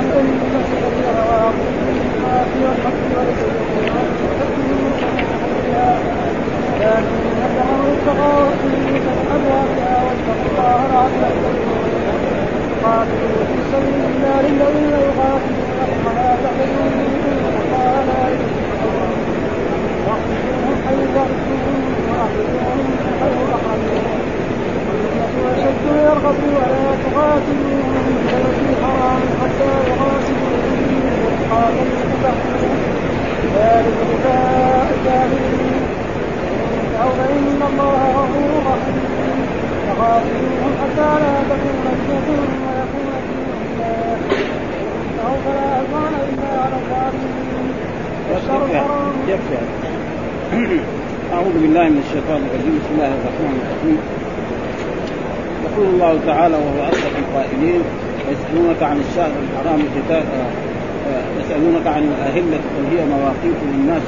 عن أمة كبيرة وأقول والحق ولكن نجعل التقاوى أبوابها واتقوا الله قاتلوا في سبيل الله الذين يقاتلونكم ولا تعتدوا الله لا حيث اخرجوهم واخرجوهم حيث والنعمة أشد يرغب ولا تقاتلوهم في البلد الحرام حتى يقاتلوهم وقاتلوا تحكموا ذلك فإن الله غفور رحيم حتى لا فلا إلا على الظالمين الحرام أعوذ بالله من الشيطان الرجيم. بسم الله الرحمن الرحيم. يقول الله تعالى وهو أصدق القائلين يسألونك عن الشهر الحرام قتال يسألونك عن الأهلة قل هي مواقيت للناس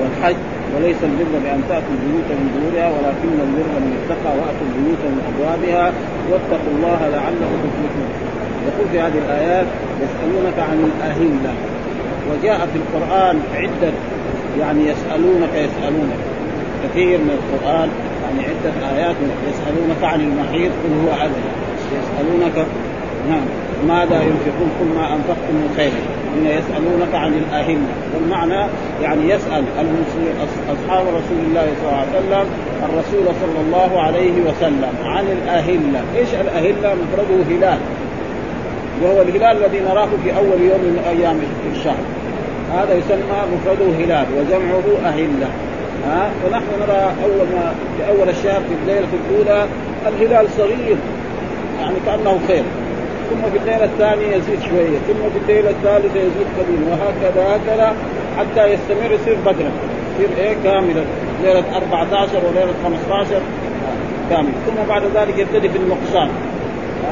والحج وليس البر بأن تأتوا البيوت من ظهورها ولكن البر من اتقى وأتوا البيوت من أبوابها واتقوا الله لعلكم تفلحون. يقول في هذه الآيات يسألونك عن الأهلة. وجاء في القرآن عدة يعني يسألونك يسألونك. كثير من القرآن يعني عدة آيات يسألونك عن المحيط قل هو أذى. يسألونك نعم. ماذا ينفقون كل ما أنفقتم من خير؟ هنا يسألونك عن الأهلة والمعنى يعني يسأل أصحاب رسول الله صلى الله عليه وسلم الرسول صلى الله عليه وسلم عن الأهلة. إيش الأهلة؟ مفرده هلال وهو الهلال الذي نراه في أول يوم من أيام الشهر. هذا يسمى مفرده هلال وجمعه أهلة. ها؟ ونحن نرى أول ما في أول الشهر في الليلة الأولى الهلال صغير. يعني كأنه خير. ثم في الليلة الثانية يزيد شوية ثم في الليلة الثالثة يزيد قليلا وهكذا هكذا حتى يستمر يصير بدرا يصير إيه؟ كاملا ليلة 14 وليلة 15 كامل. ثم بعد ذلك يبتدي في النقصان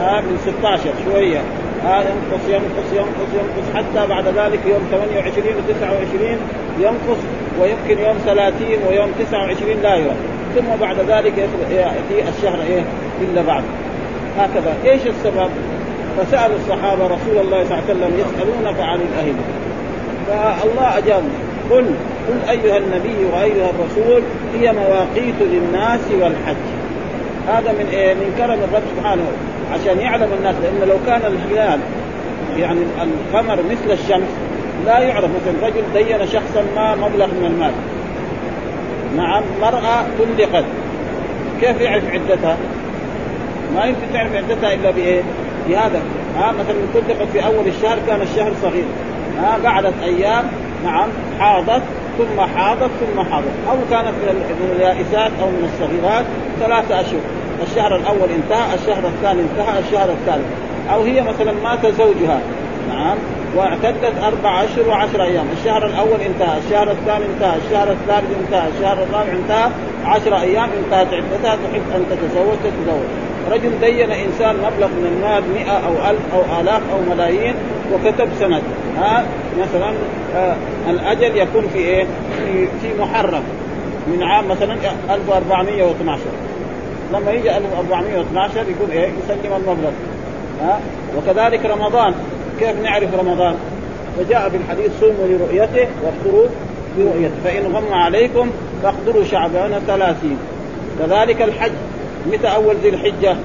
آه من 16 شوية آه ينقص ينقص ينقص ينقص حتى بعد ذلك يوم 28 و 29 ينقص ويمكن يوم 30 ويوم 29 لا يرى ثم بعد ذلك يأتي الشهر إيه؟ إلا بعد. هكذا. إيش السبب؟ فسأل الصحابة رسول الله صلى الله عليه وسلم يسألونك عن الأهلة فالله أجاب قل قل أيها النبي وأيها الرسول هي مواقيت للناس والحج. هذا من إيه؟ من كرم الرب سبحانه. عشان يعلم الناس لأن لو كان الهلال يعني القمر مثل الشمس لا يعرف مثلا رجل دين شخصا ما مبلغ من المال. نعم مرأة طلقت كيف يعرف عدتها؟ ما يمكن تعرف عدتها إلا بإيه؟ بهذا ها مثلا طلقت في أول الشهر كان الشهر صغير. ها قعدت أيام نعم حاضت ثم حاضت ثم حاضت. أو كانت من اليائسات أو من الصغيرات ثلاثة أشهر. الشهر الأول انتهى الشهر الثاني انتهى الشهر الثالث. أو هي مثلا مات زوجها. نعم واعتدت أربع أشهر وعشر أيام، الشهر الأول انتهى، الشهر الثاني انتهى، الشهر الثالث انتهى، الشهر الرابع انتهى، عشر أيام انتهت عدتها تحب أن تتزوج تتزوج، رجل دين إنسان مبلغ من المال مئة أو ألف أو آلاف أو ملايين وكتب سند. ها؟ مثلا آه الأجل يكون في إيه؟ في, في محرم. من عام مثلا 1412 لما يجي 1412 يكون إيه؟ يسلم المبلغ. ها؟ وكذلك رمضان. كيف نعرف رمضان؟ فجاء في الحديث صوموا لرؤيته وافطروا لرؤيته. فإن غم عليكم فاقدروا شعبان ثلاثين. كذلك الحج. متى أول ذي الحجة؟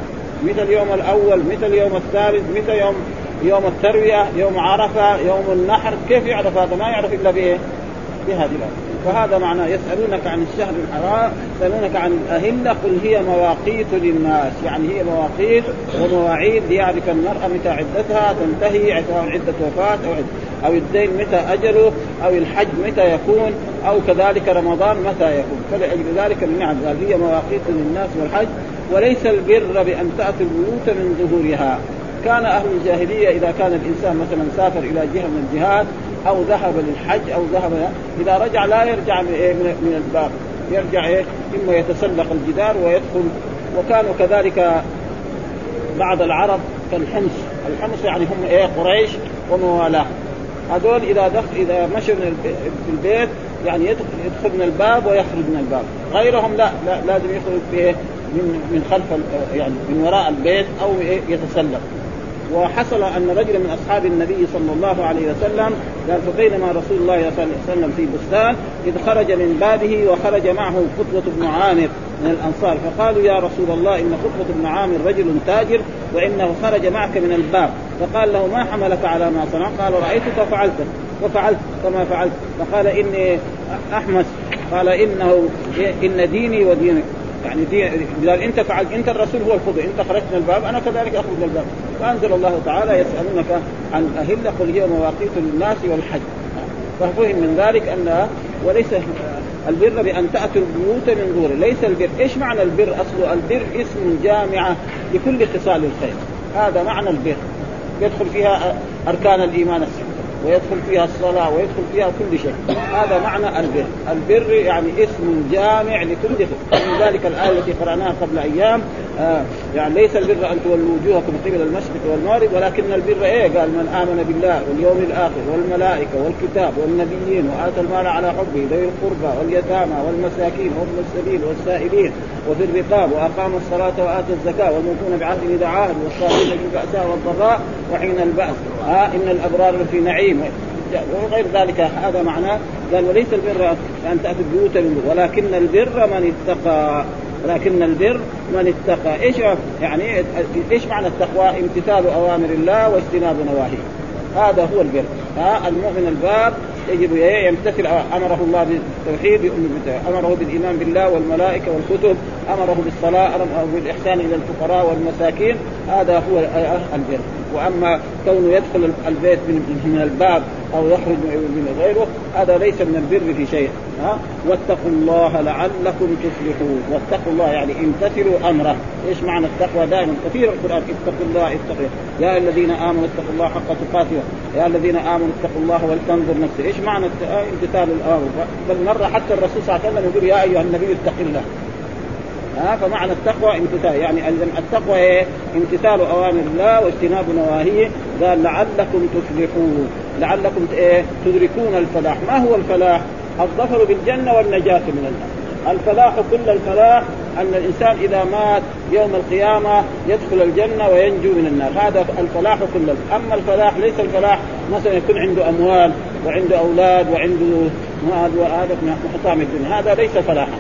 متى اليوم الأول؟ متى اليوم الثالث؟ متى يوم يوم التروية؟ يوم عرفة؟ يوم النحر؟ كيف يعرف هذا؟ ما يعرف إلا بإيه؟ بهذه الآية فهذا معناه يسألونك عن الشهر الحرام يسألونك عن الأهلة قل هي مواقيت للناس. يعني هي مواقيت ومواعيد ليعرف المرأة متى عدتها تنتهي سواء عدة وفاة أو عدة أو الدين متى أجله أو الحج متى يكون أو كذلك رمضان متى يكون. فلأجل ذلك نعم قال هي مواقيت للناس والحج. وليس البر بأن تأتي البيوت من ظهورها. كان أهل الجاهلية إذا كان الإنسان مثلا سافر إلى جهة من الجهات أو ذهب للحج أو ذهب إذا رجع لا يرجع من, إيه؟ الباب. يرجع إيه؟ إما يتسلق الجدار ويدخل. وكانوا كذلك بعض العرب كالحمص. الحمص يعني هم إيه؟ قريش وموالاه. هذول إذا دخل إذا مشوا من البيت يعني يدخل من الباب ويخرج من الباب. غيرهم لا, لا لازم يخرج من من خلف يعني من وراء البيت أو يتسلق. وحصل أن رجلا من أصحاب النبي صلى الله عليه وسلم قال فبينما رسول الله صلى الله عليه وسلم في بستان؟ إذ خرج من بابه وخرج معه قطبة بن عامر من الأنصار. فقالوا يا رسول الله إن قطبة بن عامر رجل تاجر وإنه خرج معك من الباب. فقال له ما حملك على ما صنعت؟ قال رأيتك فعلت وفعلت كما فعلت. فقال إني أحمس. قال إنه إن ديني ودينك. يعني دي قال أنت فعلت أنت الرسول هو الخضر أنت خرجت من الباب أنا كذلك أخرج من الباب. فأنزل الله تعالى يسألونك عن الأهلة قل هي مواقيت للناس والحج. ففهم من ذلك أن وليس البر بأن تأتوا البيوت من ظهور ليس البر. إيش معنى البر أصله؟ البر اسم جامعة لكل خصال الخير. هذا معنى البر. يدخل فيها أركان الإيمان السته ويدخل فيها الصلاة ويدخل فيها كل شيء. هذا معنى البر. البر يعني اسم جامع لكل من ذلك الآية التي قرأناها قبل أيام. آه يعني ليس البر أن تولوا وجوهكم قبل المشرق والمغرب ولكن البر إيه؟ قال من آمن بالله واليوم الآخر والملائكة والكتاب والنبيين وآتى المال على حبه ذوي القربى واليتامى والمساكين وابن السبيل والسائلين وفي الرقاب وأقام الصلاة وآتى الزكاة والموفون بعهد إذا عاهد والصابرين في البأساء والضراء وحين البأس. آه إن الأبرار في نعيم. وغير ذلك هذا معناه قال وليس البر أن تاتوا البيوت من ولكن البر من اتقى ولكن البر من اتقى. إيش يعني إيش معنى التقوى؟ امتثال أوامر الله واجتناب نواهيه. هذا هو البر. ها المؤمن الباب يجب يمتثل أمره الله بالتوحيد أمره بالإيمان بالله والملائكة والكتب أمره بالصلاة أمره بالإحسان إلى الفقراء والمساكين. هذا هو البر. وأما كونه يدخل البيت من من الباب أو يخرج من غيره هذا ليس من البر في شيء. ها؟ واتقوا الله لعلكم تفلحون. واتقوا الله يعني امتثلوا أمره. إيش معنى التقوى؟ دائما كثير القرآن. اتقوا الله اتقوا يا الذين آمنوا اتقوا الله حق تقاته. يا الذين آمنوا اتقوا الله ولتنظر نفسه إيش معنى امتثال الامر بل مره حتى الرسول صلى الله عليه وسلم يقول يا أيها النبي اتق الله. ها فمعنى التقوى امتثال. يعني التقوى إيه؟ امتثال اوامر الله واجتناب نواهيه. قال لعلكم تفلحون. لعلكم إيه؟ تدركون الفلاح. ما هو الفلاح؟ الظفر بالجنة والنجاة من النار. الفلاح كل الفلاح أن الإنسان إذا مات يوم القيامة يدخل الجنة وينجو من النار. هذا الفلاح كله أما الفلاح ليس الفلاح مثلا يكون عنده أموال وعنده أولاد وعنده هذا من حطام الدنيا. هذا ليس فلاحا.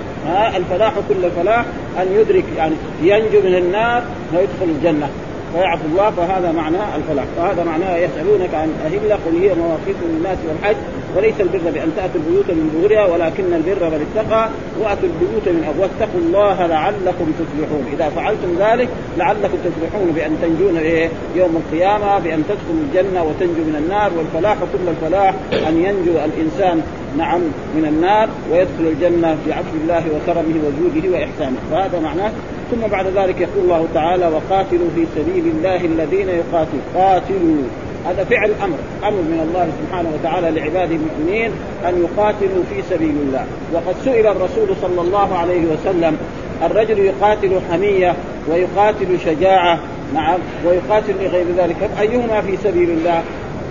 الفلاح كل الفلاح أن يدرك يعني ينجو من النار ويدخل الجنة. فيعفو الله فهذا معنى الفلاح. فهذا معناه يسألونك عن أهلة قل هي مواقيت للناس والحج وليس البر بأن تأتوا البيوت من ظهورها ولكن البر من اتقى وأتوا البيوت من أبواب. واتقوا الله لعلكم تفلحون. إذا فعلتم ذلك لعلكم تفلحون بأن تنجون إيه يوم القيامة بأن تدخلوا الجنة وتنجوا من النار والفلاح كل الفلاح أن ينجو الإنسان نعم من النار ويدخل الجنة بعفو الله وكرمه وجوده وإحسانه. فهذا معناه ثم بعد ذلك يقول الله تعالى وقاتلوا في سبيل الله الذين يقاتلوا قاتلوا. هذا فعل أمر أمر من الله سبحانه وتعالى لعباده المؤمنين أن يقاتلوا في سبيل الله. وقد سئل الرسول صلى الله عليه وسلم الرجل يقاتل حمية ويقاتل شجاعة؟ نعم ويقاتل لغير ذلك. أيهما في سبيل الله؟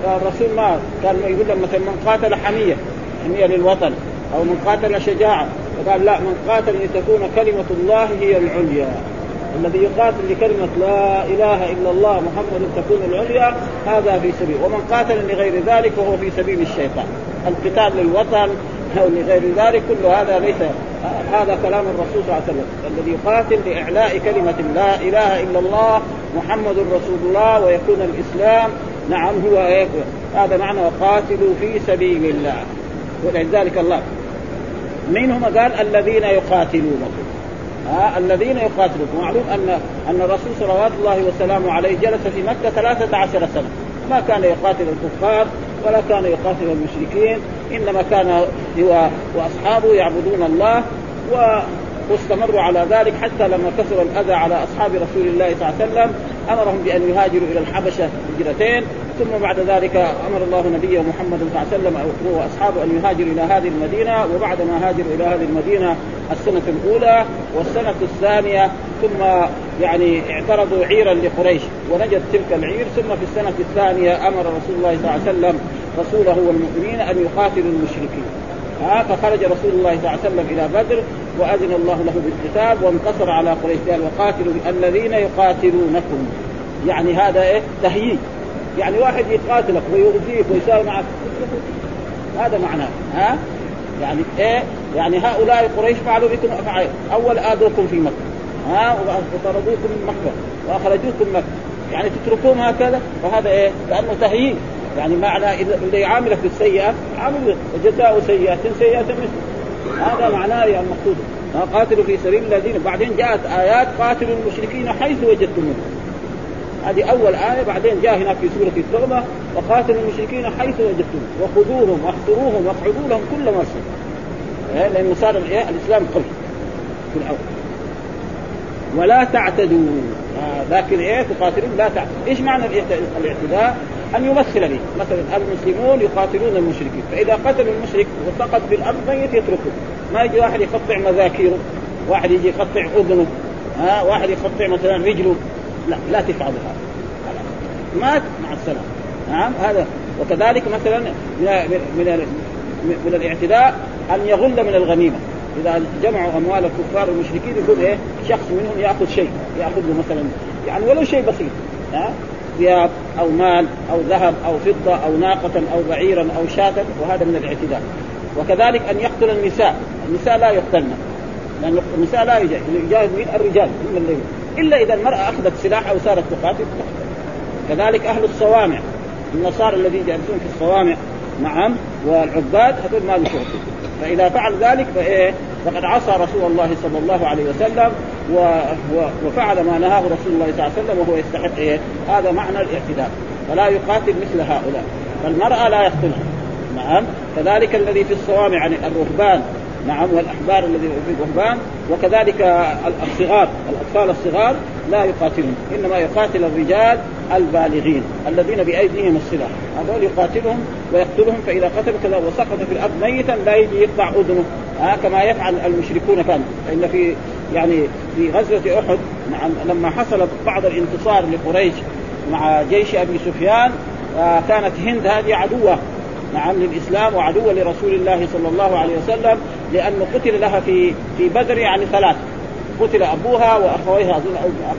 فالرسول ما كان يقول مثلا من قاتل حمية. حميه للوطن أو من قاتل شجاعة. فقال لا من قاتل لتكون كلمة الله هي العليا. الذي يقاتل لكلمة لا إله إلا الله محمد تكون العليا هذا في سبيل. ومن قاتل لغير ذلك فهو في سبيل الشيطان. القتال للوطن أو لغير ذلك كل هذا ليس هذا كلام الرسول صلى الله عليه وسلم. الذي يقاتل لإعلاء كلمة لا إله إلا الله محمد رسول الله ويكون الإسلام. نعم هو هذا معنى وقاتلوا في سبيل الله. ولذلك الله من هم قال الذين يقاتلونكم. ها الذين يقاتلونكم. معلوم أن أن الرسول صلوات الله وسلامه عليه جلس في مكة 13 سنة. ما كان يقاتل الكفار ولا كان يقاتل المشركين إنما كان هو وأصحابه يعبدون الله و واستمروا على ذلك حتى لما كثر الأذى على أصحاب رسول الله صلى الله عليه وسلم أمرهم بأن يهاجروا إلى الحبشة هجرتين ثم بعد ذلك أمر الله نبيه محمد صلى الله عليه وسلم واصحابه أن يهاجروا إلى هذه المدينة وبعد ما هاجروا إلى هذه المدينة السنة الأولى والسنة الثانية ثم يعني اعترضوا عيرا لقريش ونجت تلك العير ثم في السنة الثانية أمر رسول الله صلى الله عليه وسلم رسوله والمؤمنين أن يقاتلوا المشركين. ها فخرج رسول الله صلى الله عليه وسلم إلى بدر وأذن الله له بالقتال وانتصر على قريش قال وقاتلوا الذين يقاتلونكم. يعني هذا إيه؟ تهييج. يعني واحد يقاتلك ويؤذيك ويساوي معك. هذا معناه ها؟ يعني إيه؟ يعني هؤلاء قريش فعلوا بكم أفعال. أول آذوكم في مكة. ها؟ وطردوكم من مكة. وأخرجوكم من مكة. يعني تتركوهم هكذا؟ فهذا إيه؟ لأنه تهييج. يعني معنى اللي يعاملك بالسيئه عامل وجزاء سيئة سيئة مثل. هذا معناه يعني المقصود. قاتلوا في سبيل الذين بعدين جاءت آيات قاتلوا المشركين حيث وجدتموهم هذه أول آية بعدين جاء هناك في سورة التوبة وقاتلوا المشركين حيث وجدتموهم وخذوهم واحصروهم واقعدوا لهم كل مرصد إيه؟ لأنه صار الإسلام قوي في الأول ولا تعتدوا. آه لكن إيه تقاتلون لا تعتدوا إيش معنى الاعتداء؟ أن يمثل به مثلا المسلمون يقاتلون المشركين. فإذا قتلوا المشرك وسقط في الأرض ميت يتركه. ما يجي واحد يقطع مذاكيره واحد يجي يقطع اذنه ها واحد يقطع مثلا رجله. لا لا تفعل هذا. مات مع السلامه نعم هذا. وكذلك مثلا من من من الاعتداء أن يغل من الغنيمة. إذا جمعوا أموال الكفار والمشركين يكون إيه شخص منهم يأخذ شيء ياخذ له مثلا. يعني ولو شيء بسيط. ها؟ ثياب أو مال أو ذهب أو فضة أو ناقة أو بعيرا أو شاة وهذا من الاعتداء. وكذلك أن يقتل النساء. النساء لا يقتلن. لأن النساء لا يجاهد من الرجال من الليل إلا إذا المرأة أخذت سلاح أو صارت تقاتل كذلك أهل الصوامع. النصارى الذين يجلسون في الصوامع نعم والعباد هذول ما له فإذا فعل ذلك فإيه؟ فقد عصى رسول الله صلى الله عليه وسلم و... و... وفعل ما نهاه رسول الله صلى الله عليه وسلم وهو يستحق إيه؟ هذا معنى الاعتداء فلا يقاتل مثل هؤلاء. فالمرأة لا يقتلها نعم. كذلك الذي في الصوامع يعني الرهبان. نعم. والأحبار الذي في الرهبان. وكذلك الصغار الأطفال الصغار. لا يقاتلون إنما يقاتل الرجال البالغين الذين بأيديهم السلاح. هذول يقاتلهم ويقتلهم فإذا قتل كذا وسقط في الأرض ميتا لا يجي يقطع أذنه. آه كما يفعل المشركون كان. فان في يعني في غزوة أحد نعم لما حصل بعض الانتصار لقريش مع جيش أبي سفيان آه كانت هند هذه عدوة. نعم للإسلام وعدوة لرسول الله صلى الله عليه وسلم لأنه قتل لها في في بدر يعني ثلاث. قتل أبوها وأخويها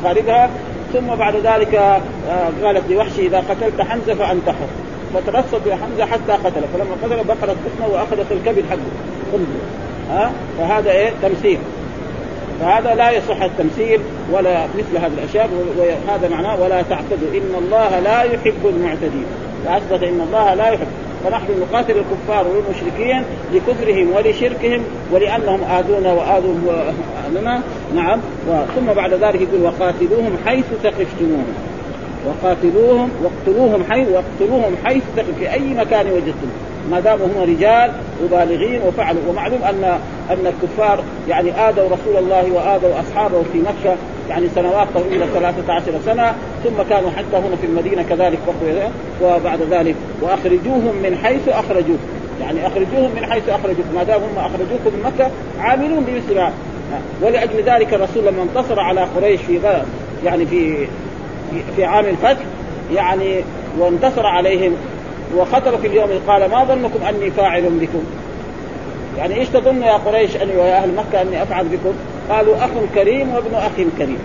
اقاربها ثم بعد ذلك آه، قالت لوحشي إذا قتلت حمزة فانتحر فترصد بحمزه حتى قتله. فلما قتل بقرت حسنه وأخذت الكبد حقه. ها؟ فهذا إيه؟ تمثيل. فهذا لا يصح التمثيل ولا مثل هذه الأشياء وهذا معناه ولا تعتدوا إن الله لا يحب المعتدين. فاثبت إن الله لا يحب. فنحن نقاتل الكفار والمشركين لكفرهم ولشركهم ولأنهم آذونا وآذوا لنا نعم. ثم بعد ذلك يقول وقاتلوهم حيث ثقفتموهم. وقاتلوهم واقتلوهم حيث واقتلوهم حيث في أي مكان وجدتم. ما داموا هم رجال وبالغين وفعلوا ومعلوم ان أن الكفار يعني آذوا رسول الله وآذوا أصحابه في مكة يعني سنوات طويلة 13 سنة ثم كانوا حتى هنا في المدينة كذلك وبعد ذلك. وأخرجوهم من حيث اخرجوكم يعني أخرجوهم من حيث اخرجوكم ما دام هم أخرجوكم من مكة عاملون بمثل ولأجل ذلك الرسول لما انتصر على قريش في يعني في في عام الفتح يعني وانتصر عليهم وخطب في اليوم قال ما ظنكم أني فاعل بكم يعني إيش تظن يا قريش أني ويا أهل مكة أني أفعل بكم؟ قالوا أخ كريم وابن أخ كريم.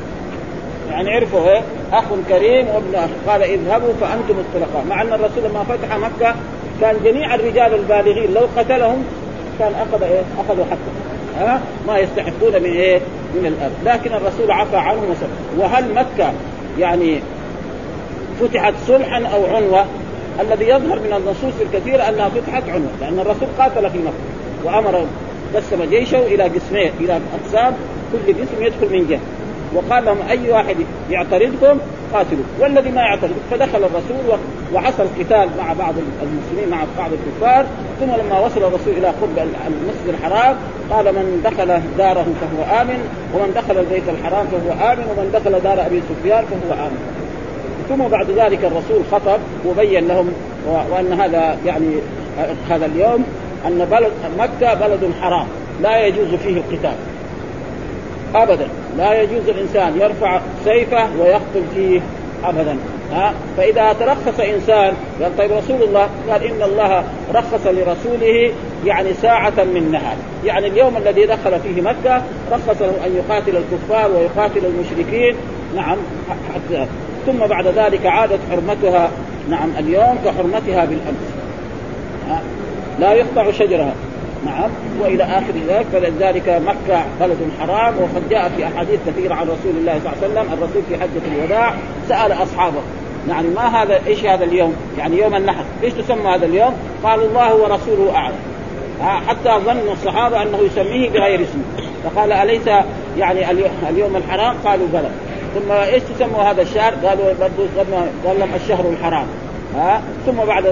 يعني عرفوا إيه؟ أخ كريم وابن أخ، قال اذهبوا فأنتم الطلقاء، مع أن الرسول لما فتح مكة كان جميع الرجال البالغين لو قتلهم كان أخذ إيه؟ أخذوا حقه. ها؟ ما يستحقون من إيه؟ من الأرض، لكن الرسول عفى عنهم وسلم، وهل مكة يعني فتحت صلحا أو عنوة؟ الذي يظهر من النصوص الكثيرة أنها فتحت عنوة لأن الرسول قاتل في مكة وأمر قسم جيشه إلى قسمين إلى أقسام كل قسم يدخل من جهة. وقال لهم أي واحد يعترضكم قاتلوا. والذي ما يعترض فدخل الرسول وحصل قتال مع بعض المسلمين مع بعض الكفار. ثم لما وصل الرسول إلى قرب المسجد الحرام قال من دخل داره فهو آمن ومن دخل البيت الحرام فهو آمن ومن دخل دار أبي سفيان فهو آمن. ثم بعد ذلك الرسول خطب وبين لهم وأن هذا يعني هذا اليوم أن بلد مكة بلد حرام لا يجوز فيه القتال. ابدا لا يجوز الإنسان يرفع سيفه ويقتل فيه ابدا. ها؟ فإذا ترخص انسان قال طيب رسول الله قال إن الله رخص لرسوله يعني ساعة من نهار. يعني اليوم الذي دخل فيه مكة رخص له أن يقاتل الكفار ويقاتل المشركين. نعم حتى ثم بعد ذلك عادت حرمتها. نعم اليوم كحرمتها بالأمس. لا يقطع شجرها. نعم وإلى آخر ذلك فلذلك مكة بلد حرام وقد جاء في أحاديث كثيرة عن رسول الله صلى الله عليه وسلم الرسول في حجة الوداع سأل أصحابه يعني ما هذا إيش هذا اليوم؟ يعني يوم النحر، إيش تسمى هذا اليوم؟ قال الله ورسوله أعلم. حتى ظن الصحابة أنه يسميه بغير اسمه، فقال أليس يعني اليوم الحرام؟ قالوا بلى. ثم إيش تسموا هذا الشهر؟ قالوا قال لهم الشهر الحرام. ها ثم بعد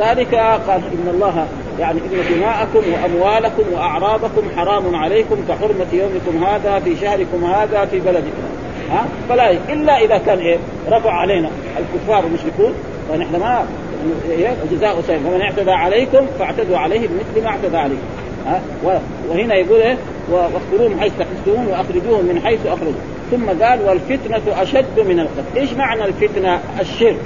ذلك قال إن الله يعني إن دماءكم وأموالكم وأعراضكم حرام عليكم كحرمة يومكم هذا في شهركم هذا في بلدكم. ها؟ فلا إلا إذا كان إيه؟ رفع علينا. الكفار المشركون ونحن ما إيه؟ جزاء سيء فمن اعتدى عليكم فاعتدوا عليه بمثل ما اعتدى عليكم. ها؟ وهنا يقول إيه؟ واخبروهم حيث تحسون وأخرجوهم من حيث أخرجوا. ثم قال والفتنة أشد من القتل. إيش معنى الفتنة الشرك؟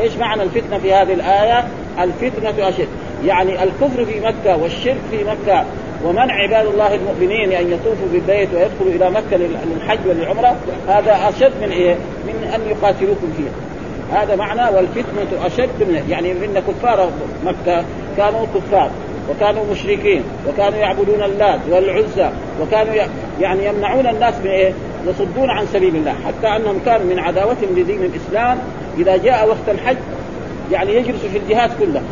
إيش معنى الفتنة في هذه الآية؟ الفتنة أشد. يعني الكفر في مكة والشرك في مكة ومنع عباد الله المؤمنين أن يطوفوا بالبيت ويدخلوا إلى مكة للحج وللعمرة هذا أشد من إيه؟ من أن يقاتلوكم فيها. هذا معنى والفتنة أشد من يعني إن كفار مكة كانوا كفار وكانوا مشركين وكانوا يعبدون اللات والعزى وكانوا يعني يمنعون الناس من إيه؟ يصدون عن سبيل الله حتى أنهم كانوا من عداوتهم لدين الإسلام إذا جاء وقت الحج يعني يجلسوا في الجهات كلها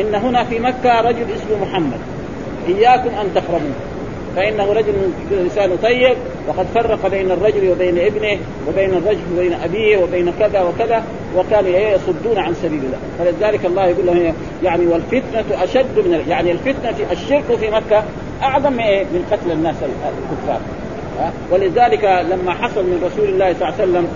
إن هنا في مكة رجل اسمه محمد. إياكم أن تقربوه. فإنه رجل لسانه طيب وقد فرق بين الرجل وبين ابنه وبين الرجل وبين أبيه وبين كذا وكذا وكانوا يصدون عن سبيل الله. فلذلك الله يقول لهم يعني والفتنة أشد من يعني الفتنة في الشرك في مكة أعظم من إيه؟ من قتل الناس الكفار. ولذلك لما حصل من رسول الله صلى الله عليه وسلم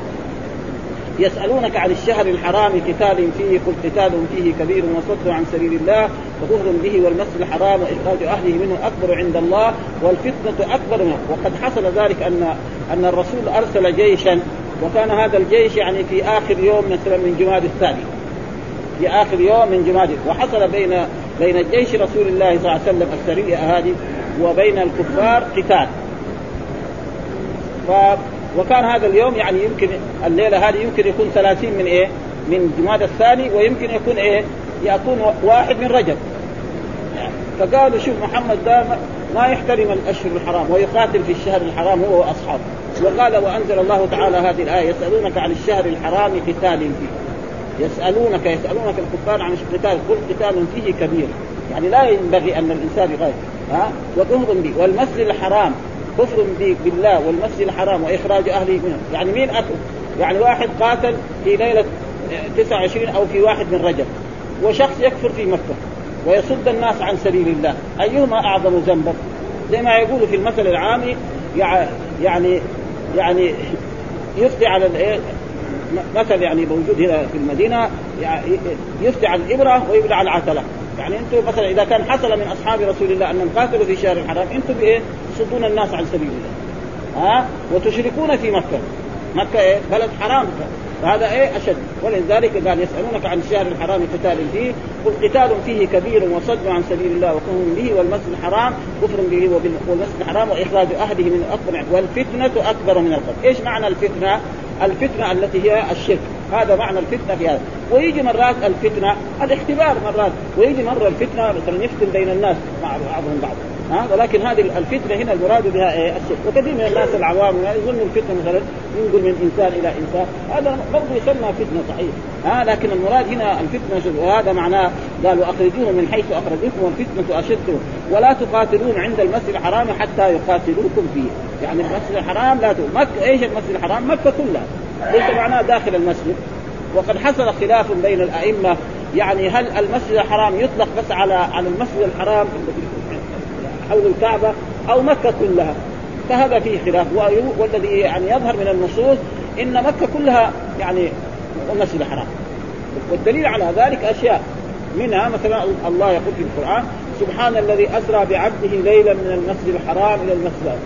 يسألونك عن الشهر الحرام قتال فيه قل قتال فيه كبير وصد عن سبيل الله وكفر به والمسجد الحرام وإخراج أهله منه أكبر عند الله والفتنة أكبر منه. وقد حصل ذلك أن أن الرسول أرسل جيشا وكان هذا الجيش يعني في آخر يوم مثلا من جماد الثاني. في آخر يوم من جماد وحصل بين بين جيش رسول الله صلى الله عليه وسلم السرية هذه وبين الكفار قتال. وكان هذا اليوم يعني يمكن الليلة هذه يمكن يكون 30 من إيه؟ من جماد الثاني ويمكن يكون إيه؟ يكون واحد من رجب. فقالوا شوف محمد ده ما يحترم الأشهر الحرام ويقاتل في الشهر الحرام هو وأصحابه. وقال وأنزل الله تعالى هذه الآية يسألونك عن الشهر الحرام قتال فيه. يسألونك يسألونك الكفار عن القتال قل قتال فيه كبير. يعني لا ينبغي أن الإنسان يغير ها؟ وكفر به والمسجد الحرام كفر بالله والمسجد الحرام وإخراج أهله منه. يعني مين اكل يعني واحد قاتل في ليلة 29 أو في واحد من رجب. وشخص يكفر في مكة ويصد الناس عن سبيل الله. أيهما أعظم ذنبا زي ما يقول في المثل العامي يعني يعني يفتي على الايه مثل يعني موجود هنا في المدينة يفتي على الإبرة ويبلع العتلة. يعني أنتم مثلا إذا كان حصل من أصحاب رسول الله أنهم قاتلوا في شهر الحرام أنتم بإيه؟ تصدون الناس عن سبيل الله ها وتشركون في مكة مكة إيه؟ بلد حرام فهذا إيه؟ أشد. ولذلك قال يسألونك عن الشهر الحرام قتال فيه. قل قتال فيه كبير وصد عن سبيل الله وكفر به والمسجد الحرام. كفر به والمسجد الحرام وإخراج أهله من الاكبر والفتنة أكبر من القتل، إيش معنى الفتنة؟ الفتنة التي هي الشرك، هذا معنى الفتنة في هذا، ويجي مرات الفتنة الاختبار مرات، ويجي مرة الفتنة مثلا يفتن بين الناس مع بعضهم بعض، ها؟ ولكن هذه الفتنة هنا المراد بها إيه؟ الشرك. وكثير من الناس العوام يظن الفتنة مثلا ينقل من إنسان إلى إنسان. هذا برضه يسمى فتنة صحيح. ها؟ لكن المراد هنا الفتنة وهذا معناه قال واخرجوهم من حيث اخرجوكم والفتنه أشد. ولا تقاتلون عند المسجد الحرام حتى يقاتلوكم فيه. يعني المسجد الحرام لا مكه إيش المسجد الحرام؟ مكة كلها. ليس معناه داخل المسجد؟ وقد حصل خلاف بين الأئمة. يعني هل المسجد الحرام يطلق بس على على المسجد الحرام؟ حول الكعبة أو مكة كلها. فهذا فيه خلاف. والذي يعني يظهر من النصوص إن مكة كلها يعني المسجد الحرام والدليل على ذلك أشياء. منها مثلا الله يقول في القرآن سبحان الذي أسرى بعبده ليلا من المسجد الحرام إلى المسجد.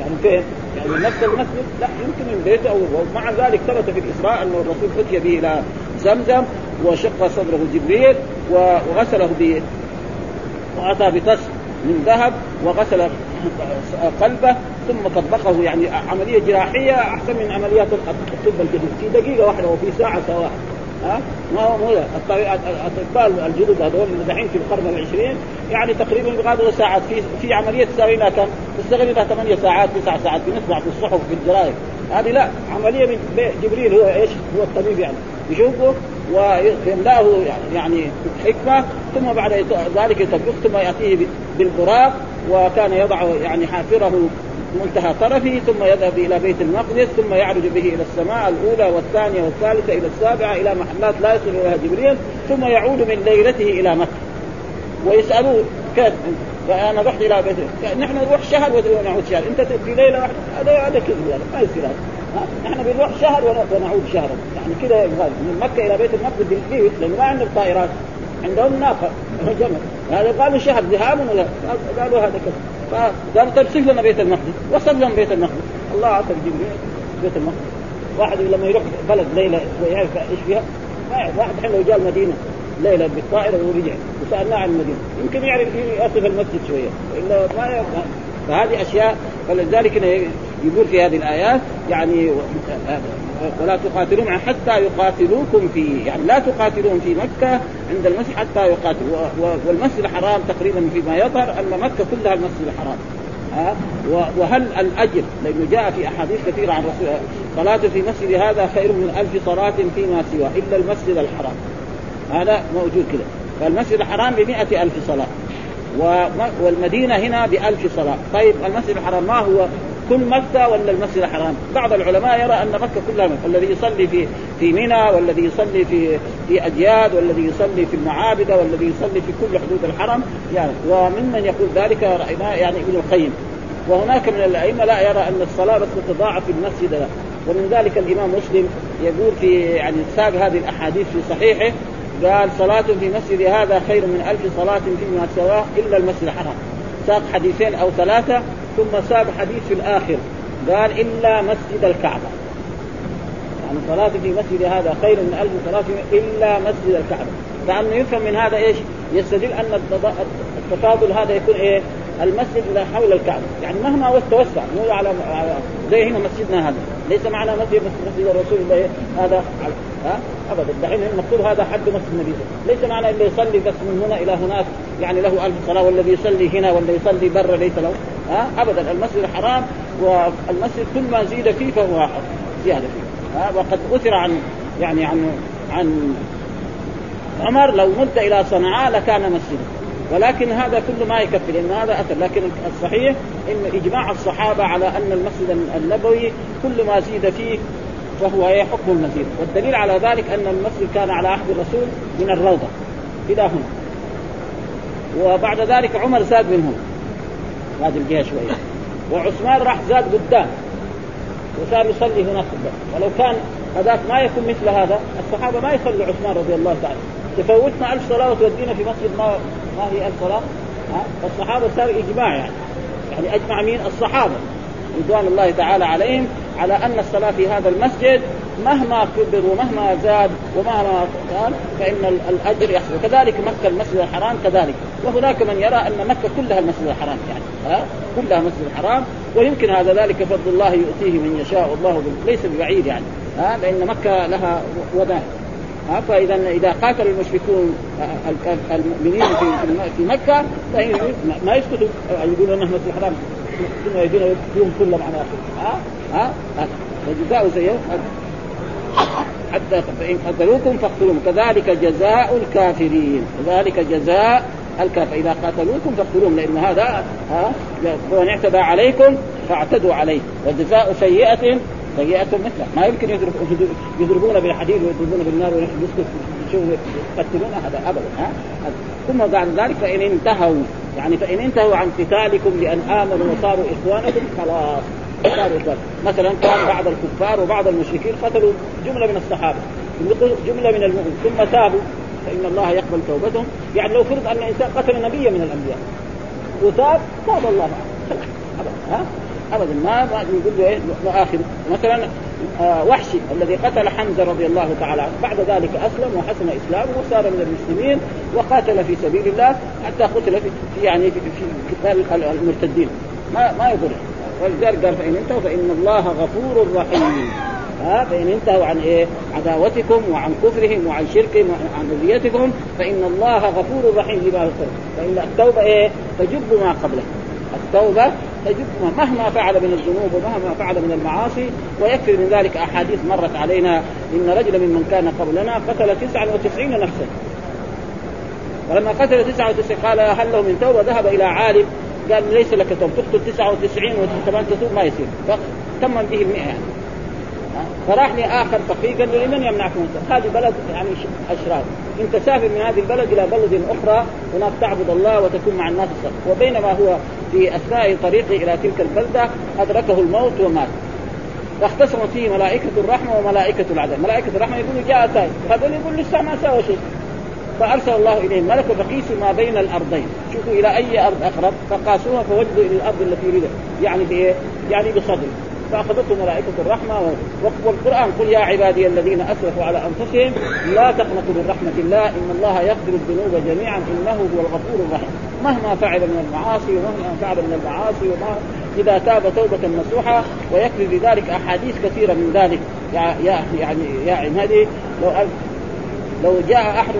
يعني فين؟ يعني نفس المسجد؟ لا يمكن من بيته أو ومع ذلك ثبت في الإسراء أن الرسول أتي به إلى زمزم وشق صدره جبريل وغسله ب وأتى بطس من ذهب وغسل قلبه ثم طبقه يعني عملية جراحية أحسن من عمليات الطب الجديد. في دقيقة واحدة وفي ساعة سواء ها؟ ما هو مو الأطباء الجدد هذول اللي دحين في القرن العشرين يعني تقريبا بغادروا ساعات في في عملية تساوي لها كم؟ تستغل لها ثمانية ساعات تسع ساعات بنسمع في الصحف في الجرائد. هذه لا عملية من جبريل هو إيش؟ هو الطبيب يعني. يشوفه ويملاه يعني حكمة ثم بعد ذلك يطبق ثم يأتيه بالبراق وكان يضع يعني حافره منتهى طرفه ثم يذهب إلى بيت المقدس ثم يعرج به إلى السماء الأولى والثانية والثالثة إلى السابعة إلى محلات لا يصل إليها جبريل ثم يعود من ليلته إلى مكة. ويسألوه كيف؟ فأنا رحت إلى بيت نحن نروح شهر ونعود شهر. أنت في ليلة واحدة؟ هذا هذا كذب هذا ما يصير هذا. نحن بنروح شهر ونعود شهرا يعني كذا من مكة إلى بيت المقدس بالبيت لأنه ما عندهم طائرات. عندهم ناقة. جمل. هذا قالوا شهر ذهاب ولا قالوا هذا كذا. فقال طيب صف لنا بيت المقدس. وصل لهم بيت المقدس. الله أعطى جبريل بيت المقدس. واحد لما يروح بلد ليلة ويعرف إيش فيها واحد الحين لو جاء المدينة ليلة بالطائرة ورجع وسألناه عن المدينة. يمكن يعرف يصف المسجد شوية. إلا ما يعرف. فهذه أشياء. فلذلك يقول في هذه الآيات يعني ولا تقاتلوهم حتى يقاتلوكم في يعني لا تقاتلوهم في مكة عند المسجد حتى يقاتلوا. والمسجد الحرام تقريبا فيما يظهر أن مكة كلها المسجد الحرام. ها؟ وهل الأجر لأنه جاء في أحاديث كثيرة عن رسول صلاة في مسجد هذا خير من ألف صلاة فيما سواه إلا المسجد الحرام. هذا موجود كذا فالمسجد الحرام بمئة ألف صلاة والمدينة هنا بألف صلاة. طيب المسجد الحرام ما هو كل مكة ولا المسجد الحرام؟ بعض العلماء يرى أن مكة كلها مكة الذي يصلي في في منى والذي يصلي في في أجياد والذي يصلي في المعابد والذي يصلي في كل حدود الحرم. يعني وممن يقول ذلك رأيناه يعني ابن القيم. وهناك من الأئمة لا يرى أن الصلاة بس تتضاعف في المسجد لا ومن ذلك الإمام مسلم يقول في يعني ساق هذه الأحاديث في صحيحه قال صلاة في مسجد هذا خير من ألف صلاة فيما سواه إلا المسجد الحرام. ساق حديثين أو ثلاثة ثم ساق حديث في الآخر. قال إلا مسجد الكعبة. يعني صلاة في مسجد هذا خير من ألف صلاة إلا مسجد الكعبة. لأنه يفهم من هذا إيش؟ يستدل أن التفاضل هذا يكون إيه؟ المسجد حول الكعبة. يعني مهما توسع مو على زي هنا مسجدنا هذا. ليس معنا مسجد مسجد الرسول الله هذا ها؟ ابدا. دحين المقصود هذا حد مسجد النبي. ليس معنى اللي يصلي بس من هنا إلى هناك. يعني له ألف صلاة والذي يصلي هنا والذي يصلي برا ليس له. ها؟ ابدا. المسجد الحرام والمسجد كل ما زيد فيه فهو زيادة فيه. ها؟ وقد أثر عن يعني عن عن عمر. لو مد إلى صنعاء لكان مسجدا. ولكن هذا كله ما يكفي لأن هذا أثر. لكن الصحيح إن إجماع الصحابة على أن المسجد النبوي كل ما زيد فيه فهو إيه؟ حكم المزيد والدليل على ذلك أن المسجد كان على عهد الرسول من الروضة إلى هنا. وبعد ذلك عمر زاد من هنا هذه الجهه شوية. وعثمان راح زاد قدام. وصار يصلي هناك. قدام ولو كان هذاك ما يكون مثل هذا الصحابة ما يصلوا عثمان رضي الله تعالى تفوتنا ألف صلاة وتودينا في مسجد ما ما هي ها؟ فالصحابة صار إجماع يعني. يعني أجمع مين؟ الصحابة. رضوان الله تعالى عليهم على أن الصلاة في هذا المسجد مهما كبر ومهما زاد ومهما قال فإن الأجر يحصل. كذلك مكة المسجد الحرام كذلك. وهناك من يرى أن مكة كلها المسجد الحرام يعني ها؟ كلها مسجد الحرام. ويمكن هذا ذلك فضل الله يؤتيه من يشاء والله ليس ببعيد يعني ها؟ لأن مكة لها ها فإذا إذا قاتل المشركون المؤمنين في مكة ما يسكتوا يقولون نحن في الحرام. ثم يجون يوم كلهم على ها؟ ها؟ فجزاء زيهم حتى فإن قتلوكم فاقتلوهم. كذلك جزاء الكافرين. كذلك جزاء الكافر إذا قاتلوكم فاقتلوهم لأن هذا ها ومن اعتدى عليكم فاعتدوا عليه. وجزاء سيئة سيئة مثله. ما يمكن يضربون بالحديد ويضربون بالنار ونسكت يقتلون هذا أبدا ها؟ ثم بعد ذلك فإن انتهوا يعني فإن انتهوا عن قتالكم لأن آمنوا وصاروا إخوانكم خلاص. مثلا كان بعض الكفار وبعض المشركين قتلوا جملة من الصحابة. جملة من المؤمنين. ثم تابوا فإن الله يقبل توبتهم. يعني لو فرض أن إنسان قتل نبيا من الأنبياء. وتاب تاب الله ها؟ أبدا ما يقول له إيه واخر مثلا آه وحشي الذي قتل حمزة رضي الله تعالى عنه. بعد ذلك أسلم وحسن إسلامه وصار من المسلمين وقاتل في سبيل الله حتى قتل في يعني في, قتال المرتدين. ما ما يضر ولذلك قال فإن انتهوا فإن الله غفور رحيم. ها فإن انتهوا عن إيه؟ عداوتكم وعن كفرهم وعن شركهم وعن اذيتكم فإن الله غفور رحيم لما فإن التوبة إيه؟ تجب ما قبله. التوبة تجب مهما فعل من الذنوب ومهما فعل من المعاصي ويكفي من ذلك أحاديث مرت علينا إن رجلا ممن كان قبلنا قتل 99 نفسا. ولما قتل 99 قال هل له من توبة؟ ذهب إلى عالم قال ليس لك توبة تقتل 99 وكمان تتوب ما يصير. فتم به المئة. يعني فراح لاخر فقيه قال له لمن يمنعكم هذه بلد يعني اشراف أنت سافر من هذه البلد إلى بلد أخرى هناك تعبد الله وتكون مع الناس الصالح وبينما هو في أثناء طريقه إلى تلك البلدة أدركه الموت ومات. واختصم فيه ملائكة الرحمة وملائكة العذاب، ملائكة الرحمة يقولوا جاء تائب، هذول يقول لسه ما سوى شيء. فأرسل الله إليهم ملك فقيسوا ما بين الأرضين، شوفوا إلى أي أرض أقرب. فقاسوها فوجدوا إلى الأرض التي يريدها، يعني بإيه؟ يعني بصدر، فأخذته ملائكة الرحمة والقرآن. قل يا عبادي الذين أسرفوا على أنفسهم لا تقنطوا من رحمة الله إن الله يغفر الذنوب جميعا إنه هو الغفور الرحيم. مهما فعل من المعاصي ومهما فعل من المعاصي وما إذا تاب توبة نصوحه ويكفي بذلك أحاديث كثيرة من ذلك. يا يعني يا عمادي لو لو جاء أحد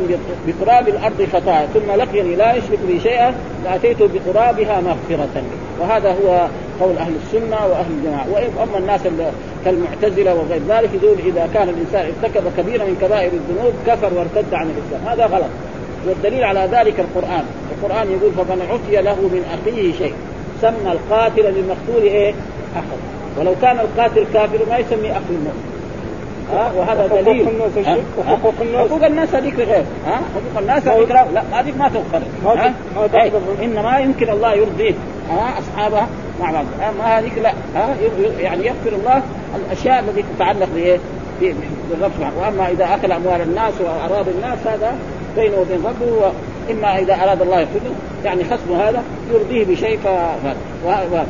بقراب الأرض خطايا ثم لقيني لا يشرك بي شيئا لأتيت بقرابها مغفرة وهذا هو قول أهل السنة وأهل الجماعة. وأما الناس كالمعتزلة وغير ذلك يقول إذا كان الإنسان ارتكب كبيره من كبائر الذنوب كفر وارتد عن الإسلام. هذا غلط. والدليل على ذلك القرآن. القرآن يقول فمن عفي له من أخيه شيء. سمى القاتل للمقتول إيه؟ اخر ولو كان القاتل كافر ما يسمي أخ المؤمن. ها؟ وهذا دليل. حقوق الناس؟ حقوق الناس هذيك غير. ها؟ حقوق الناس هذيك لا هذيك ما تؤخر إيه. إنما يمكن الله يرضيه. ها؟ اصحابها مع بعض. ما هذيك لا. ها؟ يعني يغفر الله الأشياء التي تتعلق بإيه؟ بالرب سبحانه. وأما إذا أكل أموال الناس وأراضي الناس هذا بينه وبين ربه اما إذا أراد الله يغفر يعني خصمه هذا يرضيه بشيء فهذا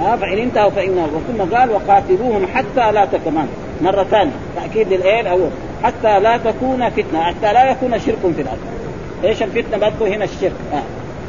ها فإن انتهوا فإنه ثم قال وقاتلوهم حتى لا تكمان مرة ثانية تأكيد للإيه؟ الأول. حتى لا تكون فتنة. حتى لا يكون شرك في الأرض. إيش الفتنة؟ بدكم هنا الشرك. ها.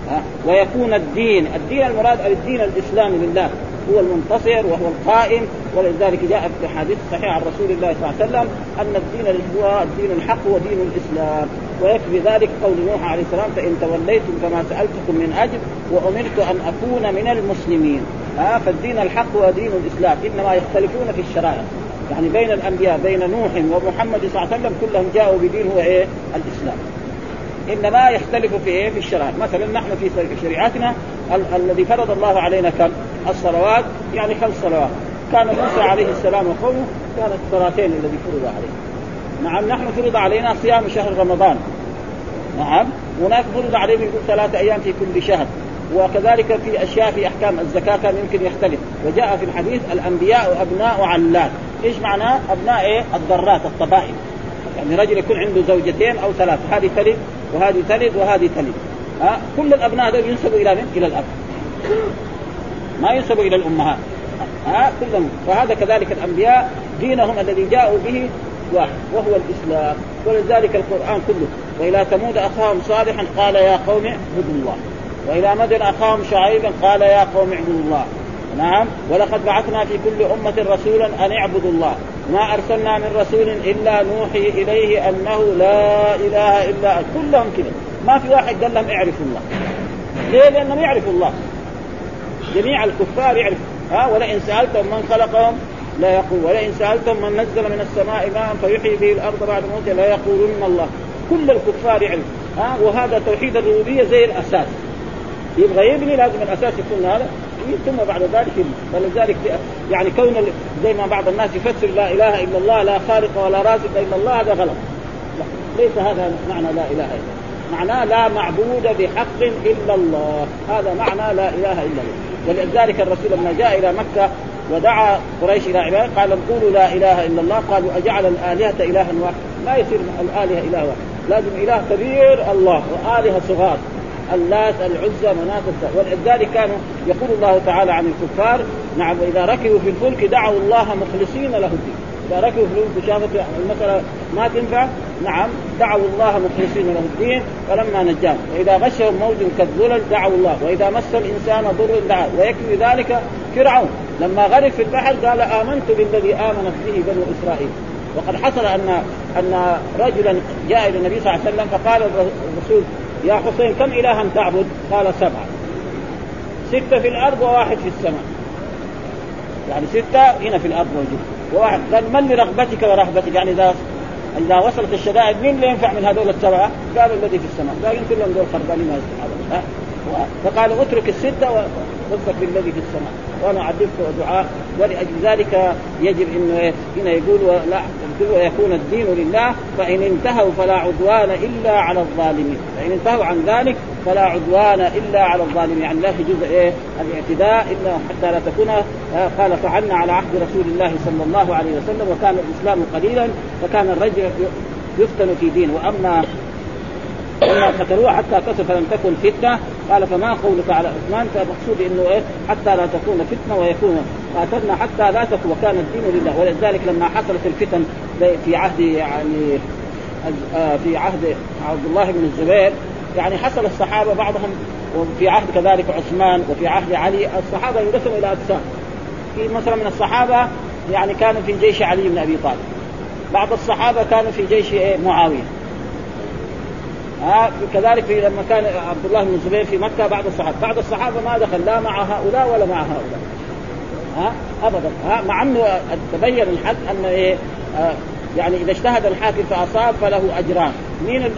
ها. ويكون الدين. الدين المراد الدين الإسلامي لله. هو المنتصر وهو القائم. ولذلك جاء في حديث صحيح عن رسول الله صلى الله عليه وسلم أن الدين هو الدين الحق هو دين الإسلام. ويكفي ذلك قول نوح عليه السلام فإن توليتم كما سألتكم من أجل وأمرت أن أكون من المسلمين. ها فالدين الحق هو دين الإسلام إنما يختلفون في الشرائع يعني بين الأنبياء بين نوح ومحمد صلى الله عليه وسلم كلهم جاءوا بدين هو إيه؟ الإسلام. إنما يختلف في إيه؟ في الشرائع، مثلا نحن في شريعتنا ال- الذي فرض الله علينا كم؟ الصلوات يعني خمس صلوات. كان موسى عليه السلام وقومه كانت الصلاتين الذي فرض عليه. نعم نحن فرض علينا صيام شهر رمضان. نعم هناك فرض عليهم يقول ثلاثة أيام في كل شهر وكذلك في أشياء في أحكام الزكاة كان يمكن يختلف. وجاء في الحديث الأنبياء ابناء علات إيش معناه؟ أبناء إيه؟ الضرات الطبائع. يعني رجل يكون عنده زوجتين أو ثلاث هذه تلد وهذه تلد وهذه تلد. ها؟ كل الأبناء هذول ينسبوا إلى من؟ إلى الأب. ما ينسبوا إلى الأمهات. ها؟ كلهم. فهذا كذلك الأنبياء دينهم الذي جاءوا به واحد وهو الإسلام. ولذلك القرآن كله. وإلى ثمود أخاهم صالحا قال يا قوم اعبدوا الله. والى مدن أخاهم شعيبا قال يا قوم اعبدوا الله. نعم. ولقد بعثنا في كل أمة رسولا أن اعبدوا الله. ما أرسلنا من رسول إلا نوحي إليه أنه لا إله إلا كلهم كذا. ما في واحد قال لهم اعرفوا الله. ليه؟ لأنهم يعرفوا الله. جميع الكفار يعرفوا. ها؟ ولئن سالتم من خلقهم لا يقول. ولئن سالتم من نزل من السماء ماء فيحيي به الأرض بعد موتها لا يقولن الله. كل الكفار يعرف ها؟ وهذا توحيد الربوبية زي الأساس. يبغى يبني لازم الأساس يكون هذا ثم بعد ذلك فلذلك يعني كون زي ما بعض الناس يفسر لا إله إلا الله لا خالق ولا رازق إلا الله هذا غلط. لا ليس هذا معنى لا إله إلا الله. معناه لا معبود بحق إلا الله. هذا معنى لا إله إلا الله. ولذلك الرسول لما جاء إلى مكة ودعا قريش إلى عباده قال قولوا لا إله إلا الله. قالوا أجعل الآلهة إلها واحد؟ لا يصير الآلهة إله واحد. لازم إله كبير الله وآلهة صغار. اللات العزى مناة ولذلك كانوا يقول الله تعالى عن الكفار نعم واذا ركبوا في الفلك دعوا الله مخلصين له الدين. إذا ركبوا في الفلك شافت المسألة ما تنفع نعم دعوا الله مخلصين له الدين فلما نجاهم. وإذا غشهم موج كالذلل دعوا الله. وإذا مس الإنسان ضر دعا. ويكفي ذلك فرعون. لما غرق في البحر قال آمنت بالذي آمنت به بنو إسرائيل. وقد حصل ان أن رجلا جاء إلى النبي صلى الله عليه وسلم فقال الرسول يا حسين كم الها تعبد؟ قال سبعة. ستة في الأرض وواحد في السماء. يعني ستة هنا في الأرض موجود. وواحد. قال من لرغبتك ورهبتك؟ يعني اذا إذا وصلت الشدائد مين اللي ينفع من هذول السبعة؟ قال الذي في السماء، باقي كلهم دول خربانين ما يستحقون. فقال اترك الستة ووفق بالذي في السماء. وأنا اعذبك دعاء ولأجل ذلك يجب إنه هنا يقول ولا ويكون الدين لله فإن انتهوا فلا عدوان إلا على الظالمين. فإن انتهوا عن ذلك فلا عدوان إلا على الظالمين. يعني لا يجوز إيه؟ الاعتداء إلا حتى لا تكون آه، قال فعلنا على عهد رسول الله صلى الله عليه وسلم وكان الإسلام قليلا فكان الرجل يفتن في دين وأما لما قتلوه حتى كسر فلم تكن فتنة. قال فما قولك على عثمان؟ فالمقصود إنه إيه؟ حتى لا تكون فتنة ويكون قاتلنا حتى لا تكون وكان الدين لله. ولذلك لما حصلت الفتن في عهد يعني آه، في عهد عبد الله بن الزبير يعني حصل الصحابة بعضهم وفي عهد كذلك عثمان وفي عهد علي الصحابة ينقسموا إلى أقسام. في مثلا من الصحابة يعني كانوا في جيش علي بن أبي طالب. بعض الصحابة كانوا في جيش إيه؟ معاوية. ها كذلك في لما كان عبد الله بن الزبير في مكة بعض الصحابة. بعض الصحابة ما دخل لا مع هؤلاء ولا مع هؤلاء. ها ابدا. ها مع أنه تبين الحق أن إيه آه يعني إذا اجتهد الحاكم فأصاب فله أجران. مين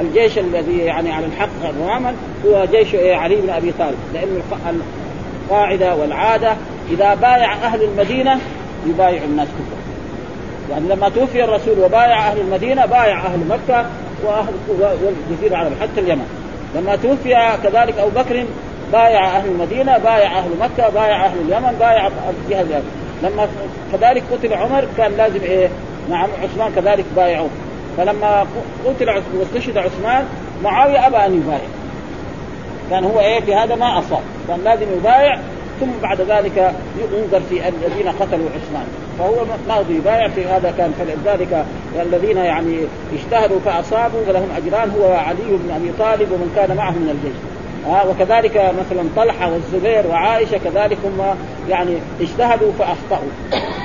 الجيش الذي يعني على الحق تماما هو جيش إيه علي بن أبي طالب. لأن القاعدة والعادة إذا بايع أهل المدينة يبايع الناس كلهم. يعني لما توفي الرسول وبايع أهل المدينة بايع أهل مكة وأهل والجزيرة العربيه حتى اليمن. لما توفي كذلك أبو بكر بايع أهل المدينة بايع أهل مكة بايع أهل اليمن بايع الجهه اليمن لما كذلك قتل عمر كان لازم إيه؟ نعم عثمان كذلك بايعوه فلما قتل واستشهد عثمان معاوية أبى أن يبايع. كان هو إيه؟ في هذا ما أصاب. كان لازم يبايع. ثم بعد ذلك ينظر في الذين قتلوا عثمان. فهو ماضي. يبايع في هذا كان. فلذلك الذين يعني اجتهدوا فأصابوا فلهم أجران. هو علي بن أبي طالب ومن كان معه من الجيش. آه وكذلك مثلا طلحة والزبير وعائشة كذلك هم يعني اجتهدوا فأخطأوا.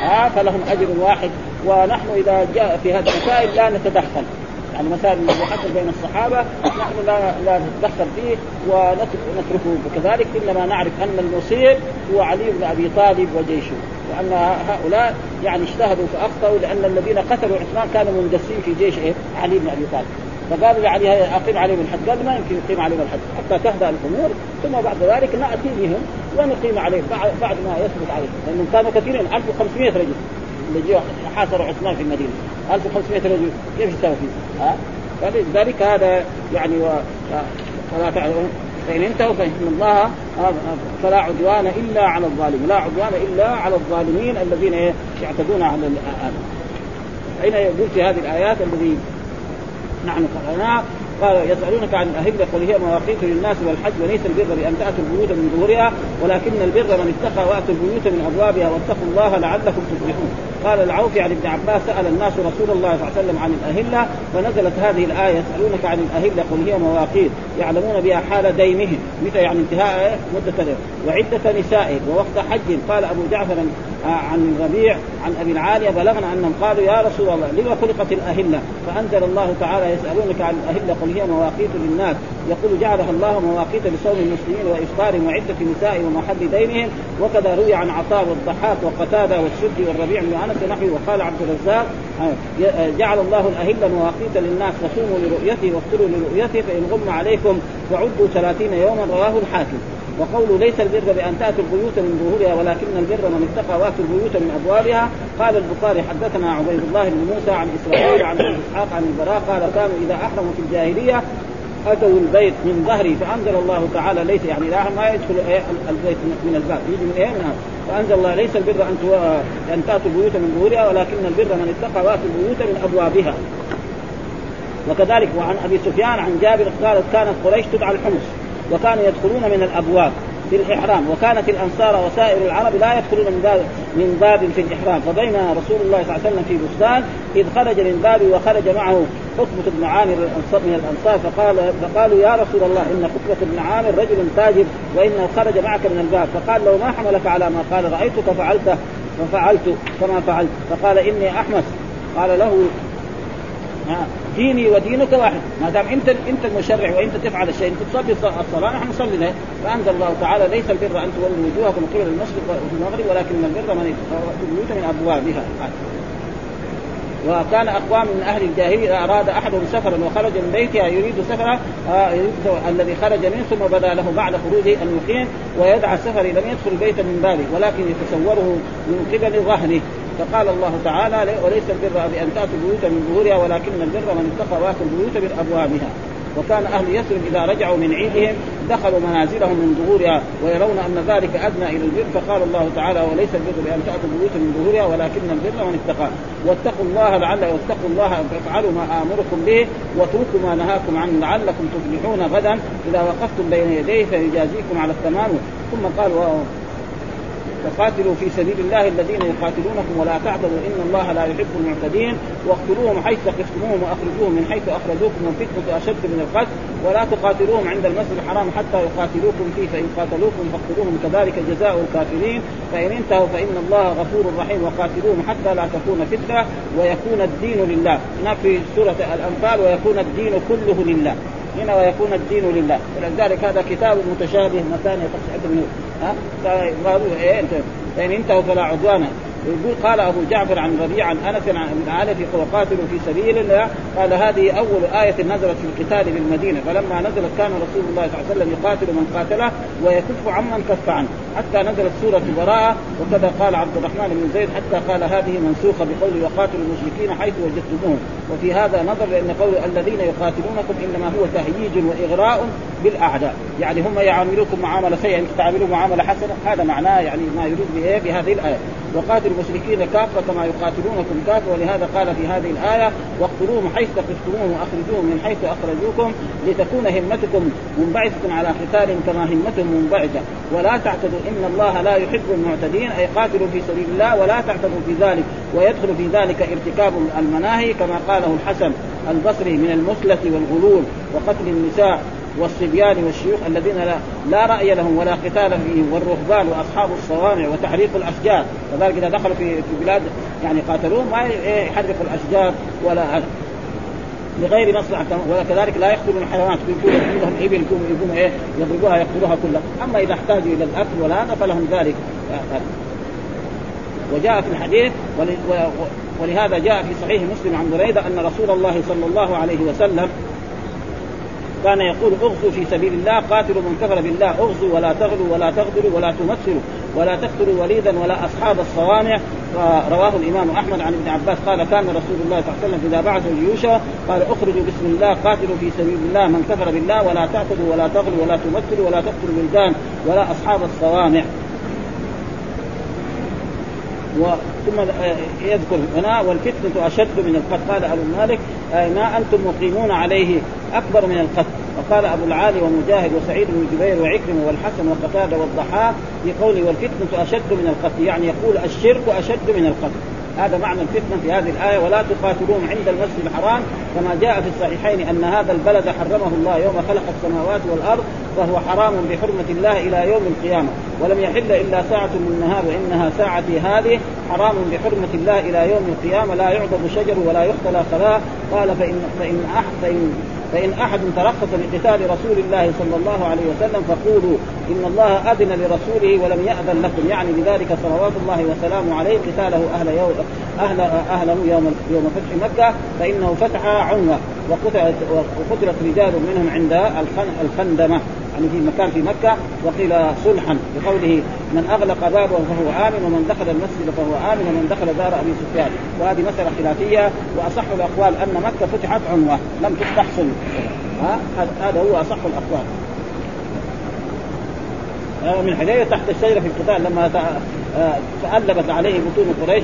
آه فلهم أجر واحد. ونحن إذا جاء في هذه المسائل لا نتدخل. يعني مسائل الذي حصل بين الصحابة نحن لا لا نتدخل فيه ونتركه كذلك إنما نعرف أن المصيب هو علي بن أبي طالب وجيشه. وأن هؤلاء يعني اجتهدوا فأخطأوا لأن الذين قتلوا عثمان كانوا مندسين في جيش إيه؟ علي بن أبي طالب. فقالوا لعلي أقيم عليهم الحد قال ما يمكن يقيم عليهم الحد حتى تهدأ الأمور ثم بعد ذلك نأتي بهم ونقيم عليهم بعد ما يثبت عليهم. لأنهم كانوا كثيرين 1500 رجل. اللي حاصروا عثمان في المدينة 1500 رجل كيف يسوي فيه؟ ها؟ فلذلك هذا يعني و... فلا تعلمون فإن انتهوا فإن الله فلا عدوان إلا على الظالمين. لا عدوان إلا على الظالمين الذين يعتدون على الآن أين يقول في هذه الآيات الذي نحن قرأناها؟ قال يسألونك عن الأهلة قل هي مواقيت للناس والحج وليس البر بأن تأتوا البيوت من ظهورها ولكن البر من اتقى وأتوا البيوت من أبوابها واتقوا الله لعلكم تفلحون. قال العوفي عن ابن عباس سأل الناس رسول الله صلى الله عليه وسلم عن الأهلة فنزلت هذه الآية يسألونك عن الأهلة قل هي مواقيت يعلمون بها حال دينهم متى يعني انتهاء مدة وعدة نسائهم ووقت حج. قال أبو جعفر عن ربيع عن أبي العالية بلغنا أنهم قالوا يا رسول الله لما خلقت الأهلة؟ فأنزل الله تعالى يسألونك عن الأهلة قل هي مواقيت للناس. يقول جعلها الله مواقيت لصوم المسلمين وافطارهم وعدة نسائهم ومحل دينهم. وكذا روي عن عطاء والضحاك وقتادة والسدي والربيع بن أنس نحوه وقال عبد الرزاق جعل الله الاهله مواقيت للناس فصوموا لرؤيته وافطروا لرؤيته فإن غم عليكم فعدوا ثلاثين يوما رواه الحاكم. وقول ليس البر بأن تاتوا البيوت من ظهورها ولكن البر من اتقى واتوا البيوت من أبوابها. قال البخاري حدثنا عبيد الله بن موسى عن إسرائيل عن إسحاق عن البراء قال كانوا إذا أحرموا في الجاهلية أتوا البيت من ظهري فأنزل الله تعالى ليس يعني لا ما يدخل البيت من الباب يجي من من فأنزل الله ليس البر أن أن تأتوا البيوت من ظهورها ولكن البر من اتقى وآتوا البيوت من أبوابها. وكذلك وعن أبي سفيان عن جابر قالت كانت قريش تدعى الحمص وكانوا يدخلون من الأبواب. في الإحرام وكانت الأنصار وسائر العرب لا يدخلون من باب من باب في الإحرام. فبين رسول الله صلى الله عليه وسلم في بستان إذ خرج من باب وخرج معه حكمة بن عامر من الأنصار فقال فقالوا يا رسول الله إن حكمة بن عامر رجل تاجر وانه خرج معك من الباب. فقال لو ما حملك على ما قال؟ رأيتك فعلته ففعلت كما فعلت. فقال إني أحمس. قال له ديني ودينك واحد. ما دام انت انت المشرع وانت تفعل الشيء انت تصلي الصلاة نحن نصلي له. فأنزل الله تعالى ليس البر أن تولوا وجوهكم قبل المشرق والمغرب ولكن البر من البيوت من أبوابها. وكان أقوام من أهل الجاهلية أراد أحدهم سفرا وخرج من بيته يريد سفرا آه يريد الذي خرج منه ثم بدا له بعد خروجه ان يقيم ويدعى السفر لم يدخل البيت من باله ولكن يتصوره من قبل ظهره. فقال الله تعالى وليس البر بان تأتوا البيوت من ظهورها ولكن البر من اتقى وآتوا البيوت من أبوابها. وكان أهل يثرب إذا رجعوا من عيدهم دخلوا منازلهم من ظهورها ويرون أن ذلك أدنى إلى البر فقال الله تعالى وليس البر بأن تأتوا البيوت من ظهورها ولكن البر من اتقى. واتقوا الله لعل واتقوا الله فافعلوا ما آمركم به واتركوا ما نهاكم عنه لعلكم تفلحون غدا إذا وقفتم بين يديه فيجازيكم على التمام. ثم قال وقاتلوا في سبيل الله الذين يقاتلونكم ولا تعتدوا إن الله لا يحب المعتدين واقتلوهم حيث ثقفتموهم وأخرجوهم من حيث أخرجوكم والفتنه أشد من القتل ولا تقاتلوهم عند المسجد الحرام حتى يقاتلوكم فيه. فإن قاتلوكم فاقتلوهم كذلك جزاء الكافرين. فإن انتهوا فإن الله غفور رحيم وقاتلوهم حتى لا تكون فتنة ويكون الدين لله. هناك في سورة الأنفال ويكون الدين كله لله. هنا ويكون الدين لله. ولذلك هذا كتاب متشابه تقشعر منه ها؟ فقالوا إيه؟ انت فان انتهوا فلا عدوان يقول قال أبو جعفر عن ربيع عن أنس عن في وقاتلوا في سبيل الله قال هذه أول آية نزلت في القتال بالمدينة فلما نزلت كان رسول الله صلى الله عليه وسلم يقاتل من قاتله ويكف عمن كف عنه. حتى نزلت سورة براءه وكذا قال عبد الرحمن بن زيد حتى قال هذه منسوخة بقول وقاتلوا المشركين حيث وجدتموهم. وفي هذا نظر لأن قول الذين يقاتلونكم إنما هو تهييج وإغراء بالأعداء. يعني هم يعاملوكم معاملة سيئة انت تعاملوهم معاملة حسنة هذا معناه يعني ما يريد به بهذه الآية. وقاتلوا المشركين كافة كما يقاتلونكم كافة ولهذا قال في هذه الآية واقتلوهم حيث ثقفتموهم وأخرجوهم من حيث أخرجوكم لتكون همتكم منبعثة على قتال كما همتهم منبعثة. ولا تعتدوا إن الله لا يحب المعتدين أي قاتلوا في سبيل الله ولا تعتدوا في ذلك ويدخل في ذلك ارتكاب المناهي كما قاله الحسن البصري من المثلة والغلول وقتل النساء. والصبيان والشيوخ الذين لا, لا رأي لهم ولا قتال فيهم والرهبان وأصحاب الصوامع وتحريق الأشجار. كذلك إذا دخلوا في في بلاد يعني قاتلوهم ما يحرقوا الأشجار ولا هذا. لغير مصلحة وكذلك لا يقتلون الحيوانات يكون عندهم يقوموا يقوموا إيه يضربوها يقتلوها كلها، أما إذا احتاجوا إلى الأكل ولا هذا فلهم ذلك. وجاء في الحديث ولهذا جاء في صحيح مسلم عن بريدة أن رسول الله صلى الله عليه وسلم كان يقول اغزوا في سبيل الله قاتلوا من كفر بالله اغزوا ولا تغلوا ولا تغدروا ولا تمثلوا ولا تقتلوا وليدا ولا أصحاب الصوامع. رواه الإمام أحمد عن ابن عباس قال كان رسول الله صلى الله عليه وسلم إذا بعث الجيوش قال اخرجوا بسم الله قاتلوا في سبيل الله من كفر بالله ولا تعتدوا ولا تغلوا ولا تمثلوا ولا تقتلوا الولدان ولا أصحاب الصوامع. ثم يذكر هنا والفتنة أشد من القتل. قال أبو مالك ما أنتم مقيمون عليه أكبر من القتل. وقال أبو العالي ومجاهد وسعيد بن جبير وعكرم والحسن وقتادة والضحاك في قوله والفتنة أشد من القتل. يعني يقول الشرك أشد من القتل. هذا معنى الفتنة في هذه الآية ولا تقاتلوهم عند المسجد الحرام كما جاء في الصحيحين أن هذا البلد حرمه الله يوم خلق السماوات والأرض فهو حرام بحرمة الله إلى يوم القيامة. ولم يحل إلا ساعة من النهار وإنها ساعتي هذه حرام بحرمة الله إلى يوم القيامة لا يعبد شجر ولا يختلى خلاء. قال فان فإن أحد فإن فإن أحد ترخص بقتال رسول الله صلى الله عليه وسلم فقولوا إن الله أذن لرسوله ولم يأذن لكم. يعني بذلك صلوات الله وسلامه عليه قتاله أهل يوم أهل أهله يوم يوم فتح مكة فإنه فتح عنوة وقتلت وقتلت رجال منهم عند الخندمة. يعني في مكان في مكة وقيل صلحا بقوله من أغلق بابه فهو آمن ومن دخل المسجد فهو آمن ومن دخل دار أبي سفيان. وهذه مسألة خلافية وأصح الأقوال أن مكة فتحت عنوة لم تفتح صلح. ها؟ هذا هو أصح الأقوال. من حديث تحت الشجرة في القتال لما آه، تألبت عليه بطون قريش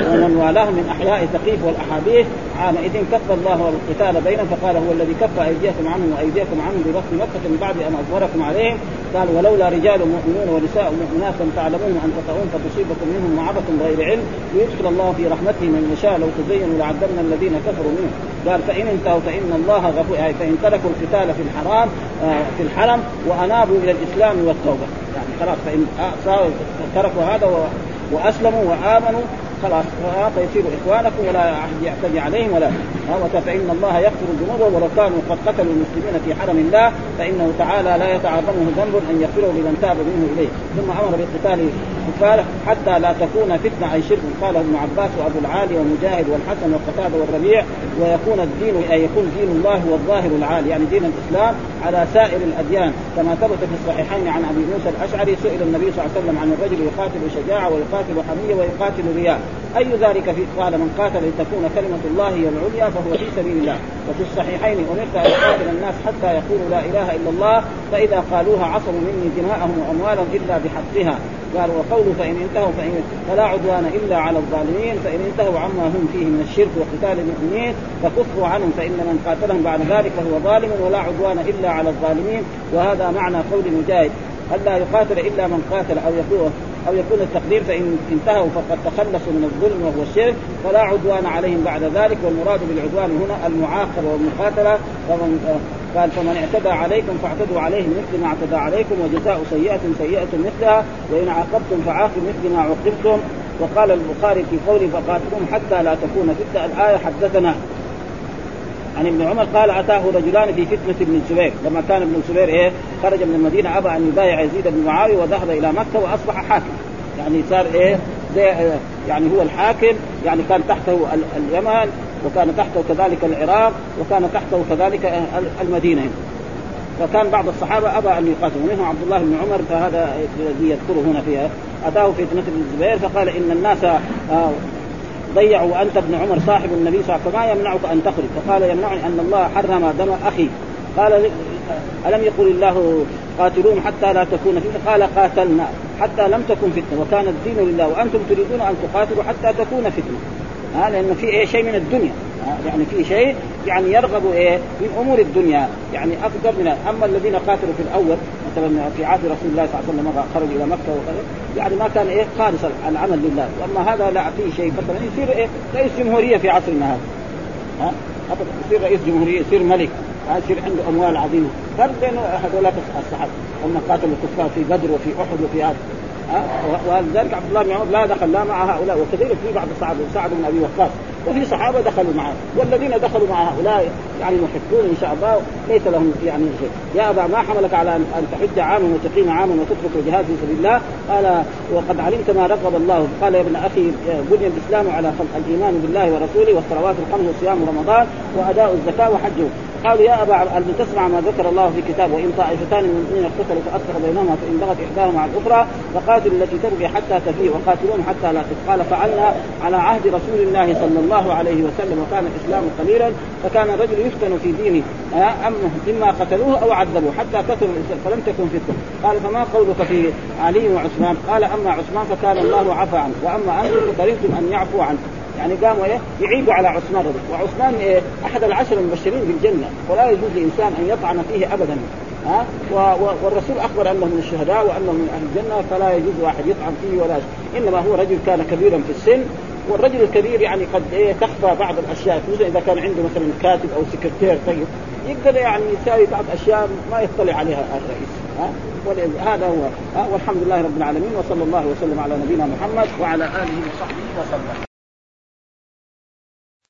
ومن والاه من أحياء ثقيف والأحاديث عامئذ كف الله القتال بينهم فقال هو الذي كف أيديكم عنهم وأيديكم عنهم ببطن مكة من بعد أن أظهركم عليهم. قال ولولا رجال مؤمنون ونساء مؤمنات تعلمون أن تطعون فتصيبكم منهم معرة غير علم ليدخل الله في رحمته من يشاء لو تزينوا لعذبنا الذين كفروا منهم قال فإن انتهوا فإن الله غفور يعني فإن تركوا القتال في الحرام آه، في الحرم وأنابوا إلى الإسلام والتوبة. يعني خلاص فإن تركوا هذا وأسلموا وآمنوا خلاص فيصيروا إخوانكم ولا أحد يعتدي عليهم ولا فإن الله يغفر الذنوب ولو كانوا قد قتلوا المسلمين في حرم الله فإنه تعالى لا يتعاظمه ذنب أن يغفره لمن تاب منه إليه. ثم أمر بقتال الكفار حتى لا تكون فتنة أي شرك. قاله ابن عباس وأبو العالي ومجاهد والحسن والقتادة والربيع ويكون الدين أي يكون دين الله هو الظاهر العالي يعني دين الإسلام على سائر الأديان. كما ثبت في الصحيحين عن أبي موسى الأشعري سئل النبي صلى الله عليه وسلم عن الرجل يقاتل شجاعة ويقاتل حمية ويقاتل رياء. أي ذلك في؟ قال من قاتل لتكون كلمة الله هي العليا فهو في سبيل الله. وفي الصحيحين امرت ان يقاتل الناس حتى يقولوا لا إله إلا الله فإذا قالوها عصموا مني دماءهم وأموالهم إلا بحقها. قال وقوله فإن انتهوا فإن فلا عدوان إلا على الظالمين فإن انتهوا عما هم فيه من الشرك وقتال المؤمنين فكفوا عنهم فإن من قاتلهم بعد ذلك فهو ظالم ولا عدوان إلا على الظالمين. وهذا معنى قول مجاهد الا يقاتل إلا من قاتل أو يكون أو يكون التقدير فإن انتهوا فقد تخلصوا من الظلم وهو الشرك فلا عدوان عليهم بعد ذلك والمراد بالعدوان هنا المعاقبة والمقاتلة. فمن قال فمن اعتدى عليكم فاعتدوا عليه مثل ما اعتدى عليكم وجزاء سيئة سيئة مثلها وإن عاقبتم فعاقبوا مثل ما عوقبتم. وقال البخاري في قوله فقاتلهم حتى لا تكون فتنة. الآية حدثنا عن ابن عمر قال أتاه رجلان في فتنة ابن الزبير. لما كان ابن الزبير إيه؟ خرج من المدينة أبى أن يبايع يزيد بن معاوية وذهب إلى مكة وأصبح حاكم. يعني صار إيه؟ زي يعني هو الحاكم يعني كان تحته اليمن وكان تحته كذلك العراق وكان تحته كذلك المدينة. فكان بعض الصحابة أبى أن يقاتلوا منهم عبد الله بن عمر فهذا الذي يذكره هنا فيها أتاه فتنة بن الزبير فقال إن الناس آه، ضيعوا وأنت ابن عمر صاحب النبي صلى الله عليه وسلم ما يمنعك أن تخرج؟ فقال يمنعني أن الله حرم دم أخي. قال ألم يقل الله قاتلوهم حتى لا تكون فتنة؟ قال قاتلنا حتى لم تكن فتنة وكان الدين لله وأنتم تريدون أن تقاتلوا حتى تكون فتنة. ها لأنه في إيه؟ شيء من الدنيا. يعني في شيء يعني يرغب إيه؟ من أمور الدنيا. يعني أكثر من أما الذين قاتلوا في الأول مثلا في عهد رسول الله صلى الله عليه وسلم خرج إلى مكة وكذا يعني ما كان إيه؟ خالص العمل لله. وأما هذا لا فيه شيء مثلا يصير إيه؟ رئيس جمهورية في عصرنا هذا. ها؟ يصير رئيس جمهورية يصير ملك. يصير عنده أموال عظيمة. فرق بين هذول الصحابة؟ هم قاتلوا الكفار في بدر وفي أحد وفي هذا. ولذلك عبد الله بن عمر لا دخل لا مع هؤلاء. وكذلك في بعض الصحابة سعد بن أبي وقاص. وفي صحابة دخلوا معه والذين دخلوا مع هؤلاء يعني محبون إن شاء الله ليس لهم يعني شيء. يا أبا ما حملك على ان تحج عاما وتقيم عاما وتترك الجهاد في سبيل الله؟ قال وقد علمت ما رغب الله. قال يا ابن أخي بني الإسلام على الإيمان بالله ورسوله والصلوات الخمس وصيام رمضان وأداء الزكاة وحجه. قالوا يا أبا هل تسمع ما ذكر الله في كتابه وإن طائفتان من المؤمنين اقتتلوا فاصلح بينهما فإن بغت إحداهما على الأخرى فقاتلوا التي تبغي حتى تفيء وقاتلون حتى لا قال فعلنا على عهد رسول الله صلى الله عليه وسلم وكان الإسلام قليلا فكان الرجل يفتن في دينه اما اما قتلوه أو عذبوه حتى الاسلام فلم تكن فتنة. قال فما قولك في علي وعثمان؟ قال أما عثمان فكان الله عفى عنه وأما أنتم فكرهتم أن يعفو عنه. يعني قاموا إيه؟ يعيبوا على عثمان رضي وعثمان إيه أحد العشر المبشرين بالجنة. ولا يجوز لإنسان أن يطعن فيه ابدا. ها؟ والرسول أخبر أنه من الشهداء وأنه من أهل الجنة فلا يجوز واحد يطعن فيه ولا إنما هو رجل كان كبيرا في السن والرجل الكبير يعني قد إيه تخفى بعض الأشياء. خصوصا إذا كان عنده مثلا كاتب أو سكرتير طيب يقدر يعني يساوي بعض أشياء ما يطلع عليها الرئيس. ها؟ هذا هو. والحمد لله رب العالمين وصلى الله وسلم على نبينا محمد وعلى آله وصحبه وسلم.